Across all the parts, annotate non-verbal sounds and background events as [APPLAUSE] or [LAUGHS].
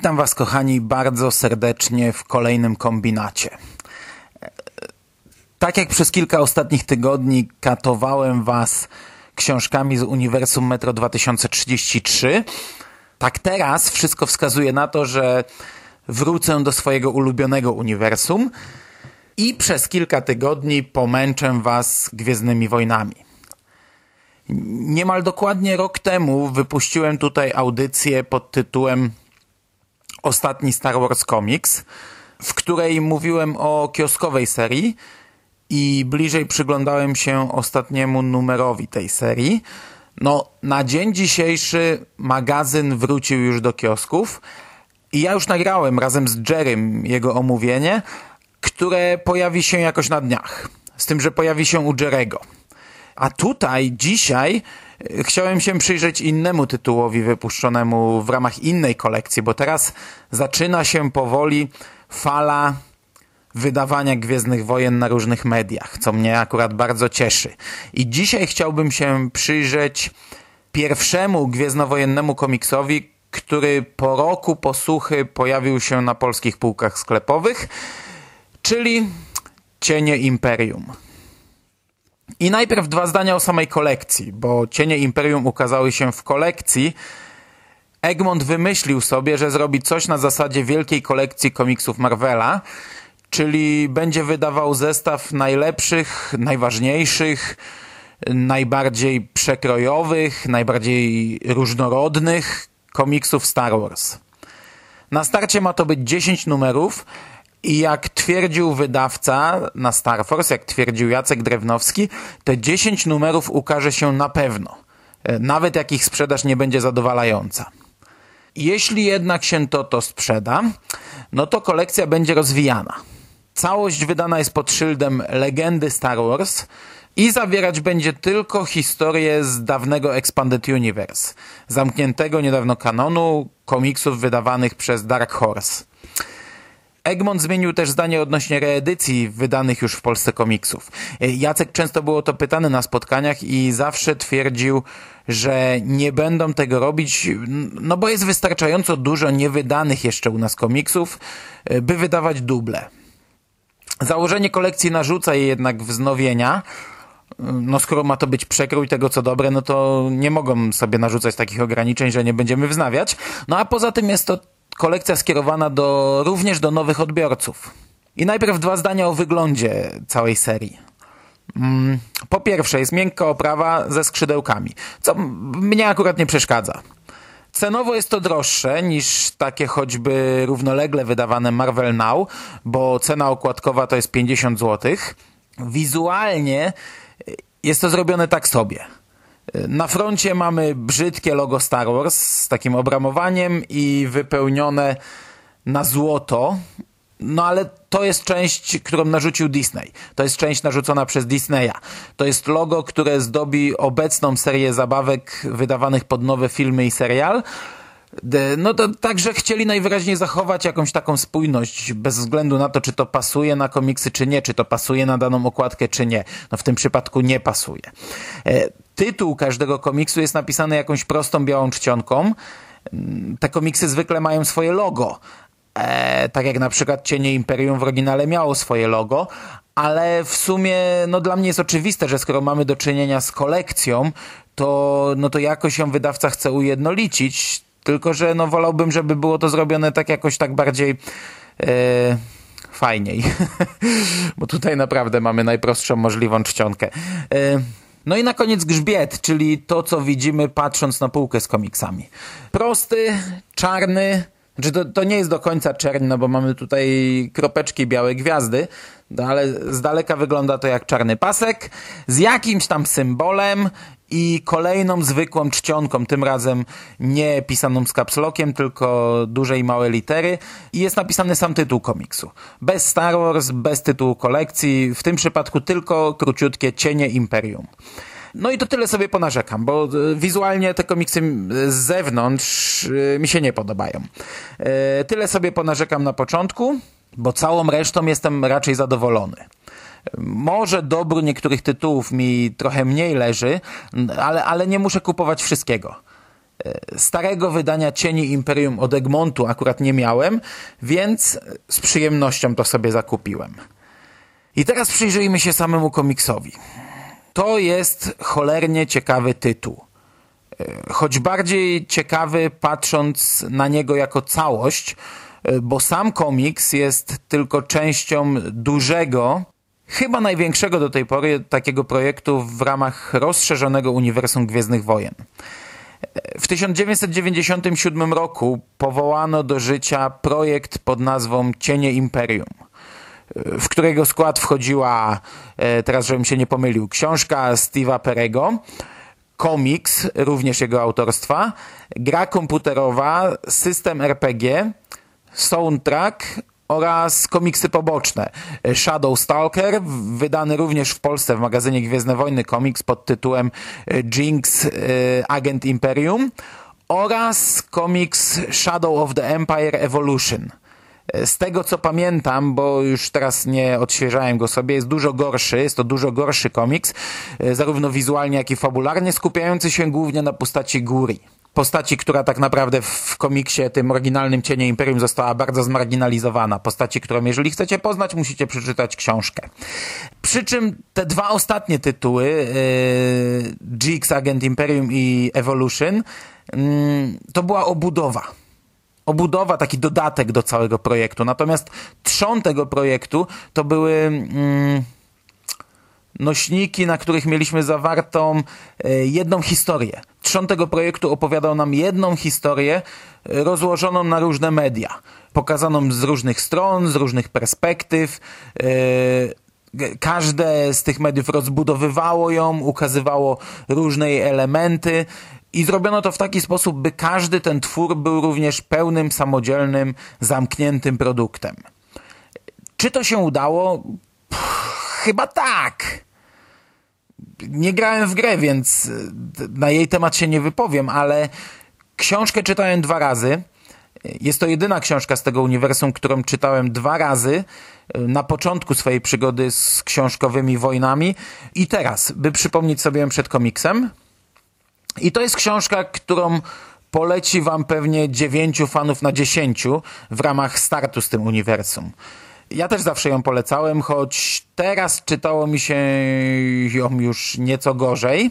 Witam Was, kochani, bardzo serdecznie w kolejnym kombinacie. Tak jak przez kilka ostatnich tygodni katowałem Was książkami z Uniwersum Metro 2033, tak teraz wszystko wskazuje na to, że wrócę do swojego ulubionego uniwersum i przez kilka tygodni pomęczę Was Gwiezdnymi Wojnami. Niemal dokładnie rok temu wypuściłem tutaj audycję pod tytułem Ostatni Star Wars Comics, w której mówiłem o kioskowej serii i bliżej przyglądałem się ostatniemu numerowi tej serii. No, na dzień dzisiejszy magazyn wrócił już do kiosków i ja już nagrałem razem z Jerrym jego omówienie, które pojawi się jakoś na dniach. Z tym, że pojawi się u Jerego. A tutaj, dzisiaj, chciałem się przyjrzeć innemu tytułowi wypuszczonemu w ramach innej kolekcji, bo teraz zaczyna się powoli fala wydawania Gwiezdnych Wojen na różnych mediach, co mnie akurat bardzo cieszy. I dzisiaj chciałbym się przyjrzeć pierwszemu gwiezdnowojennemu komiksowi, który po roku posłuchy pojawił się na polskich półkach sklepowych, czyli Cienie Imperium. I najpierw dwa zdania o samej kolekcji, bo Cienie Imperium ukazały się w kolekcji. Egmont wymyślił sobie, że zrobi coś na zasadzie wielkiej kolekcji komiksów Marvela, czyli będzie wydawał zestaw najlepszych, najważniejszych, najbardziej przekrojowych, najbardziej różnorodnych komiksów Star Wars. Na starcie ma to być 10 numerów, i jak twierdził wydawca na Star Force, jak twierdził Jacek Drewnowski, te 10 numerów ukaże się na pewno. E, nawet jak ich sprzedaż nie będzie zadowalająca. Jeśli jednak się to, to sprzeda, no to kolekcja będzie rozwijana. Całość wydana jest pod szyldem Legendy Star Wars i zawierać będzie tylko historię z dawnego Expanded Universe, zamkniętego niedawno kanonu komiksów wydawanych przez Dark Horse. Egmont zmienił też zdanie odnośnie reedycji wydanych już w Polsce komiksów. Jacek często było to pytany na spotkaniach i zawsze twierdził, że nie będą tego robić, no bo jest wystarczająco dużo niewydanych jeszcze u nas komiksów, by wydawać duble. Założenie kolekcji narzuca je jednak wznowienia, no skoro ma to być przekrój tego, co dobre, no to nie mogą sobie narzucać takich ograniczeń, że nie będziemy wznawiać. No a poza tym jest to kolekcja skierowana do, również do nowych odbiorców. I najpierw dwa zdania o wyglądzie całej serii. Mm, po pierwsze, jest miękka oprawa ze skrzydełkami, co mnie akurat nie przeszkadza. Cenowo jest to droższe niż takie choćby równolegle wydawane Marvel Now, bo cena okładkowa to jest 50 zł. Wizualnie jest to zrobione tak sobie. Na froncie mamy brzydkie logo Star Wars z takim obramowaniem i wypełnione na złoto. No ale to jest część, którą narzucił Disney. To jest część narzucona przez Disneya. To jest logo, które zdobi obecną serię zabawek wydawanych pod nowe filmy i serial. No to także chcieli najwyraźniej zachować jakąś taką spójność, bez względu na to, czy to pasuje na komiksy, czy nie, czy to pasuje na daną okładkę, czy nie. No w tym przypadku nie pasuje. Tytuł każdego komiksu jest napisany jakąś prostą białą czcionką. Te komiksy zwykle mają swoje logo. E, tak jak na przykład Cienie Imperium w oryginale miało swoje logo, ale w sumie no dla mnie jest oczywiste, że skoro mamy do czynienia z kolekcją, to, no to jakoś ją wydawca chce ujednolicić, tylko że no wolałbym, żeby było to zrobione tak jakoś tak bardziej e, fajniej. [LAUGHS] Bo tutaj naprawdę mamy najprostszą możliwą czcionkę. E, no i na koniec grzbiet, czyli to, co widzimy patrząc na półkę z komiksami. Prosty, czarny, znaczy to, to nie jest do końca czerń, no bo mamy tutaj kropeczki białe gwiazdy, no ale z daleka wygląda to jak czarny pasek, z jakimś tam symbolem i kolejną zwykłą czcionką, tym razem nie pisaną z kapslokiem, tylko duże i małe litery i jest napisany sam tytuł komiksu. Bez Star Wars, bez tytułu kolekcji, w tym przypadku tylko króciutkie Cienie Imperium. No i to tyle sobie ponarzekam, bo e, wizualnie te komiksy z zewnątrz e, mi się nie podobają. E, tyle sobie ponarzekam na początku, bo całą resztą jestem raczej zadowolony. Może dobór niektórych tytułów mi trochę mniej leży, ale, ale nie muszę kupować wszystkiego. Starego wydania Cieni Imperium od Egmontu akurat nie miałem, więc z przyjemnością to sobie zakupiłem. I teraz przyjrzyjmy się samemu komiksowi. To jest cholernie ciekawy tytuł. Choć bardziej ciekawy patrząc na niego jako całość, bo sam komiks jest tylko częścią dużego, chyba największego do tej pory takiego projektu w ramach rozszerzonego uniwersum Gwiezdnych Wojen. W 1997 roku powołano do życia projekt pod nazwą Cienie Imperium, w którego skład wchodziła, e, teraz żebym się nie pomylił, książka Steve'a Perego, komiks, również jego autorstwa, gra komputerowa, system RPG, soundtrack oraz komiksy poboczne. Shadow Stalker, wydany również w Polsce w magazynie Gwiezdne Wojny komiks pod tytułem e, Jinx e, Agent Imperium oraz komiks Shadow of the Empire Evolution. E, z tego co pamiętam, bo już teraz nie odświeżałem go sobie, jest dużo gorszy, jest to dużo gorszy komiks, zarówno wizualnie jak i fabularnie, skupiający się głównie na postaci Guri postaci, która tak naprawdę w komiksie tym oryginalnym Cienie Imperium została bardzo zmarginalizowana. Postaci, którą jeżeli chcecie poznać, musicie przeczytać książkę. Przy czym te dwa ostatnie tytuły, yy, GX Agent Imperium i Evolution, yy, to była obudowa obudowa, taki dodatek do całego projektu. Natomiast trzon tego projektu to były mm, nośniki, na których mieliśmy zawartą e, jedną historię. Trzon tego projektu opowiadał nam jedną historię e, rozłożoną na różne media. Pokazaną z różnych stron, z różnych perspektyw. E, każde z tych mediów rozbudowywało ją, ukazywało różne jej elementy. I zrobiono to w taki sposób, by każdy ten twór był również pełnym, samodzielnym, zamkniętym produktem. Czy to się udało? Chyba tak nie grałem w grę, więc e, na jej temat się nie wypowiem, ale książkę czytałem dwa razy. Jest to jedyna książka z tego uniwersum, którą czytałem dwa razy e, na początku swojej przygody z książkowymi wojnami i teraz, by przypomnieć sobie ją przed komiksem. I to jest książka, którą poleci wam pewnie dziewięciu fanów na dziesięciu w ramach startu z tym uniwersum. Ja też zawsze ją polecałem, choć teraz czytało mi się ją już nieco gorzej.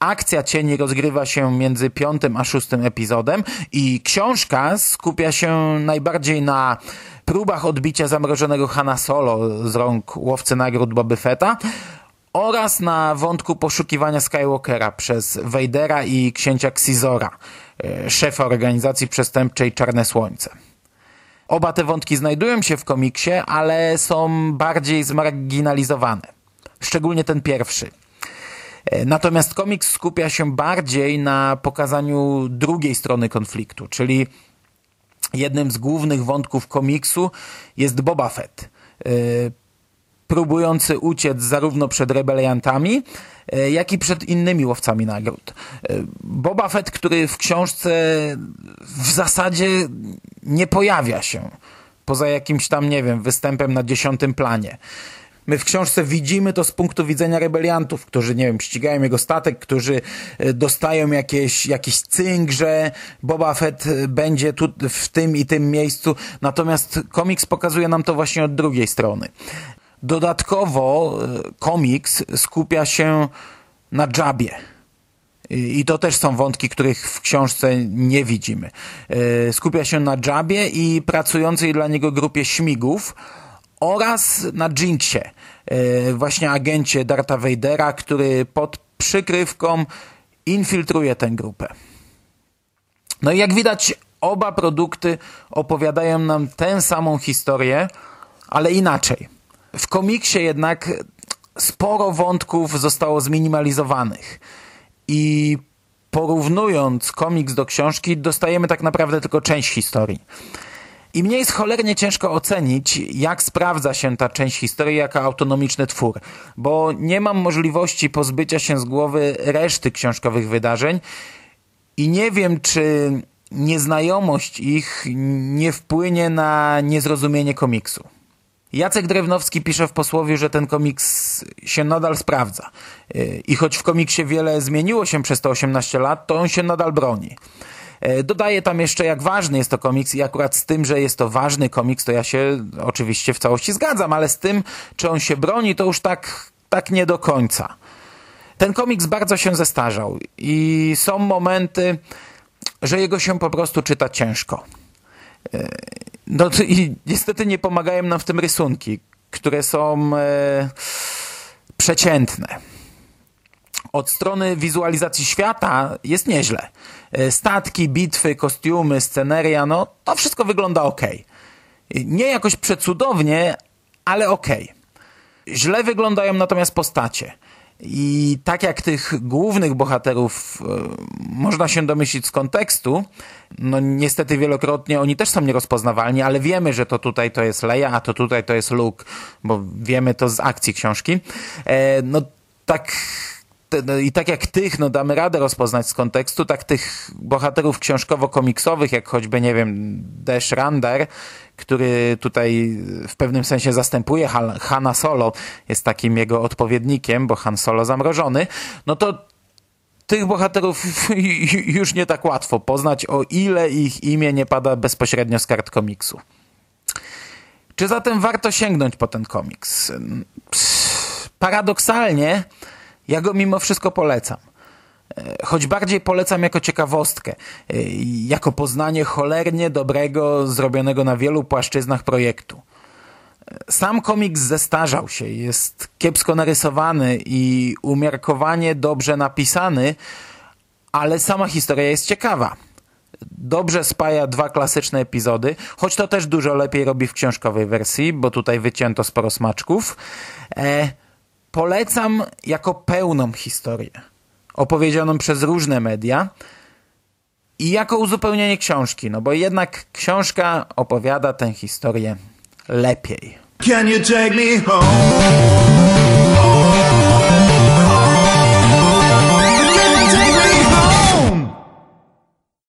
Akcja cieni rozgrywa się między piątym a szóstym epizodem i książka skupia się najbardziej na próbach odbicia zamrożonego Hanna Solo z rąk łowcy nagród Boby Fetta oraz na wątku poszukiwania Skywalkera przez Vadera i księcia Xizora, e, szefa organizacji przestępczej Czarne Słońce. Oba te wątki znajdują się w komiksie, ale są bardziej zmarginalizowane. Szczególnie ten pierwszy. E, natomiast komiks skupia się bardziej na pokazaniu drugiej strony konfliktu, czyli jednym z głównych wątków komiksu jest Boba Fett. E, próbujący uciec zarówno przed rebeliantami, e, jak i przed innymi łowcami nagród. Boba Fett, który w książce w zasadzie nie pojawia się, poza jakimś tam, nie wiem, występem na dziesiątym planie. My w książce widzimy to z punktu widzenia rebeliantów, którzy, nie wiem, ścigają jego statek, którzy e, dostają jakieś, jakiś cynk, że Boba Fett będzie tu w tym i tym miejscu. Natomiast komiks pokazuje nam to właśnie od drugiej strony. Dodatkowo e, komiks skupia się na Jabie. I to też są wątki, których w książce nie widzimy. E, skupia się na Jabie i pracującej dla niego grupie śmigów oraz na Jinxie, e, właśnie agencie Darta Vadera, który pod przykrywką infiltruje tę grupę. No i jak widać, oba produkty opowiadają nam tę samą historię, ale inaczej. W komiksie jednak sporo wątków zostało zminimalizowanych i porównując komiks do książki dostajemy tak naprawdę tylko część historii. I mnie jest cholernie ciężko ocenić, jak sprawdza się ta część historii jako autonomiczny twór, bo nie mam możliwości pozbycia się z głowy reszty książkowych wydarzeń i nie wiem, czy nieznajomość ich nie wpłynie na niezrozumienie komiksu. Jacek Drewnowski pisze w posłowie, że ten komiks się nadal sprawdza. I choć w komiksie wiele zmieniło się przez te 18 lat, to on się nadal broni. Dodaję tam jeszcze, jak ważny jest to komiks i akurat z tym, że jest to ważny komiks, to ja się oczywiście w całości zgadzam, ale z tym, czy on się broni, to już tak, tak nie do końca. Ten komiks bardzo się zestarzał i są momenty, że jego się po prostu czyta ciężko. No i niestety nie pomagają nam w tym rysunki, które są e, przeciętne. Od strony wizualizacji świata jest nieźle. E, statki, bitwy, kostiumy, sceneria, no to wszystko wygląda ok. Nie jakoś przecudownie, ale ok. Źle wyglądają natomiast postacie. I tak jak tych głównych bohaterów e, można się domyślić z kontekstu, no niestety wielokrotnie oni też są nierozpoznawalni, ale wiemy, że to tutaj to jest Leia, a to tutaj to jest Luke, bo wiemy to z akcji książki. E, no tak i tak jak tych, no damy radę rozpoznać z kontekstu, tak tych bohaterów książkowo-komiksowych, jak choćby, nie wiem, Dash Rander, który tutaj w pewnym sensie zastępuje Han, Hanna Solo, jest takim jego odpowiednikiem, bo Han Solo zamrożony, no to tych bohaterów [LAUGHS] już nie tak łatwo poznać, o ile ich imię nie pada bezpośrednio z kart komiksu. Czy zatem warto sięgnąć po ten komiks? Paradoksalnie, ja go mimo wszystko polecam. E, choć bardziej polecam jako ciekawostkę, e, jako poznanie cholernie dobrego, zrobionego na wielu płaszczyznach projektu. E, sam komiks zestarzał się, jest kiepsko narysowany i umiarkowanie dobrze napisany, ale sama historia jest ciekawa. Dobrze spaja dwa klasyczne epizody, choć to też dużo lepiej robi w książkowej wersji, bo tutaj wycięto sporo smaczków. E, polecam jako pełną historię, opowiedzianą przez różne media i jako uzupełnienie książki, no bo jednak książka opowiada tę historię lepiej. Can you take me home?